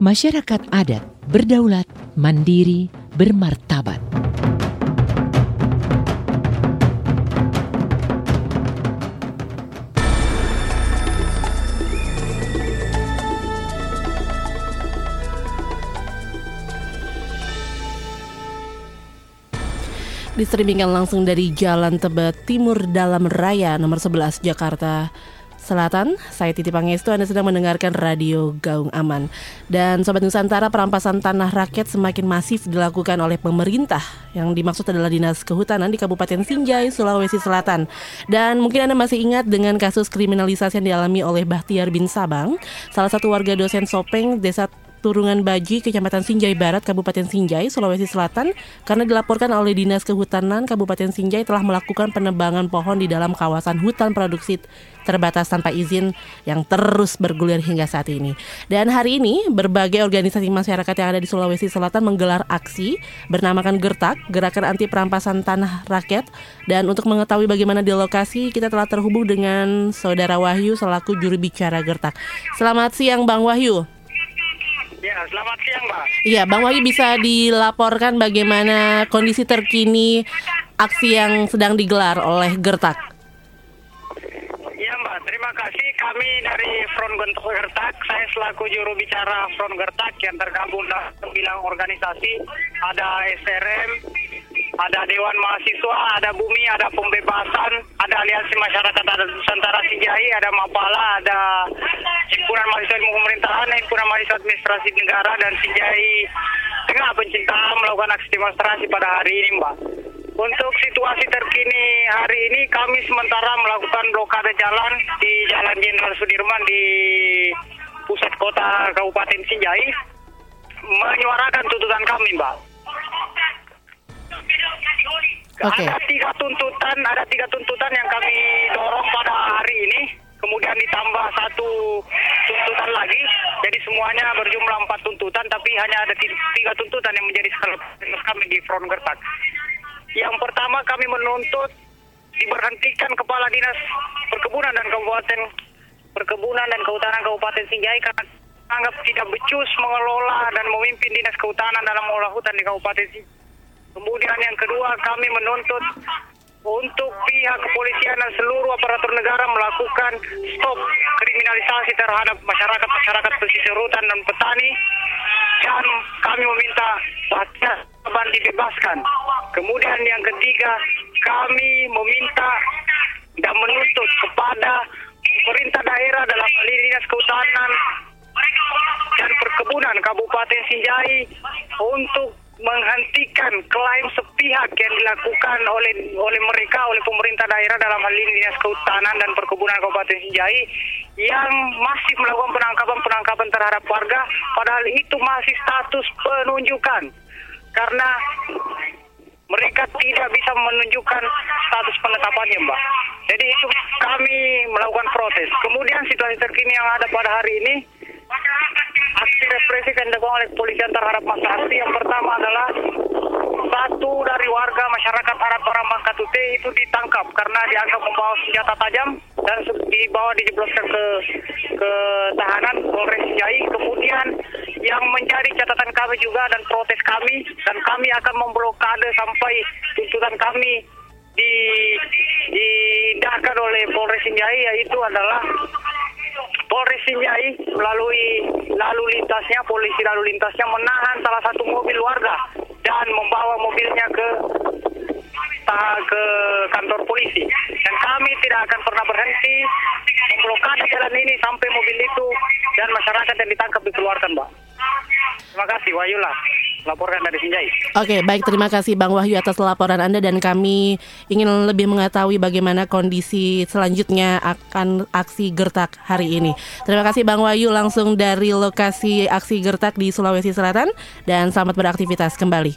Masyarakat adat berdaulat, mandiri, bermartabat. Distreamingkan langsung dari Jalan Tebet Timur Dalam Raya nomor 11 Jakarta Selatan, saya Titi Pangestu, Anda sedang mendengarkan Radio Gaung Aman. Dan Sobat Nusantara, perampasan tanah rakyat semakin masif dilakukan oleh pemerintah. Yang dimaksud adalah Dinas Kehutanan di Kabupaten Sinjai, Sulawesi Selatan. Dan mungkin Anda masih ingat dengan kasus kriminalisasi yang dialami oleh Bahtiar bin Sabang, salah satu warga dosen Sopeng, Desa Turungan Baji, Kecamatan Sinjai Barat, Kabupaten Sinjai, Sulawesi Selatan, karena dilaporkan oleh Dinas Kehutanan Kabupaten Sinjai telah melakukan penebangan pohon di dalam kawasan hutan produksi terbatas tanpa izin yang terus bergulir hingga saat ini. Dan hari ini berbagai organisasi masyarakat yang ada di Sulawesi Selatan menggelar aksi bernamakan Gertak, Gerakan Anti Perampasan Tanah Rakyat. Dan untuk mengetahui bagaimana di lokasi, kita telah terhubung dengan Saudara Wahyu selaku juru bicara Gertak. Selamat siang Bang Wahyu. Ya, selamat siang, Mbak. Iya, Bang Wahyu bisa dilaporkan bagaimana kondisi terkini aksi yang sedang digelar oleh Gertak. Iya, Mbak. Terima kasih. Kami dari Front Gertak, saya selaku juru bicara Front Gertak yang tergabung dalam sembilan organisasi. Ada SRM, ada Dewan Mahasiswa, ada Bumi, ada Pembebasan, ada Aliansi Masyarakat Adat Nusantara Sinjai, ada Mapala, ada Himpunan Mahasiswa Ilmu Pemerintahan, Himpunan Mahasiswa Administrasi Negara, dan Sinjai Tengah Pencinta melakukan aksi demonstrasi pada hari ini, Mbak. Untuk situasi terkini hari ini kami sementara melakukan blokade jalan di Jalan Jenderal Sudirman di pusat kota Kabupaten Sinjai menyuarakan tuntutan kami, Mbak. Oke. Ada tiga tuntutan, ada tiga tuntutan yang kami dorong pada hari ini. Kemudian ditambah satu tuntutan lagi. Jadi semuanya berjumlah empat tuntutan, tapi hanya ada ti- tiga tuntutan yang menjadi skala kami di Front Gertak. Yang pertama kami menuntut diberhentikan Kepala Dinas Perkebunan dan Kabupaten Perkebunan dan Kehutanan Kabupaten Sinjai karena anggap tidak becus mengelola dan memimpin Dinas Kehutanan dalam mengelola hutan di Kabupaten Sinjai. Kemudian yang kedua kami menuntut untuk pihak kepolisian dan seluruh aparatur negara melakukan stop kriminalisasi terhadap masyarakat-masyarakat pesisir hutan dan petani dan kami meminta korban dibebaskan. Kemudian yang ketiga kami meminta dan menuntut kepada pemerintah daerah dalam dinas kehutanan dan perkebunan Kabupaten Sinjai untuk menghentikan klaim sepihak yang dilakukan oleh oleh mereka oleh pemerintah daerah dalam hal ini dinas kehutanan dan perkebunan Kabupaten Sinjai yang masih melakukan penangkapan-penangkapan terhadap warga padahal itu masih status penunjukan karena mereka tidak bisa menunjukkan status penetapannya, Mbak. Jadi itu kami melakukan protes. Kemudian situasi terkini yang ada pada hari ini, aksi represif yang dilakukan oleh kepolisian terhadap masa aksi yang pertama adalah satu dari warga masyarakat Arab orang Bangkatute itu ditangkap karena dianggap membawa senjata tajam dan dibawa dijebloskan ke ke tahanan Polres Jai. Kemudian yang menjadi catatan kami juga dan protes kami dan kami akan memblokade sampai tuntutan kami di diindahkan oleh Polres Sinjai yaitu adalah Polres Sinjai melalui lalu lintasnya, polisi lalu lintasnya menahan salah satu mobil warga dan membawa mobilnya ke ke kantor polisi. Dan kami tidak akan pernah berhenti memblokade jalan ini sampai mobil itu dan masyarakat yang ditangkap dikeluarkan, Mbak. Terima kasih, Wayula. Laporkan dari Sinjai. Oke, baik terima kasih Bang Wahyu atas laporan Anda dan kami ingin lebih mengetahui bagaimana kondisi selanjutnya akan aksi Gertak hari ini. Terima kasih Bang Wahyu langsung dari lokasi aksi Gertak di Sulawesi Selatan dan selamat beraktivitas kembali.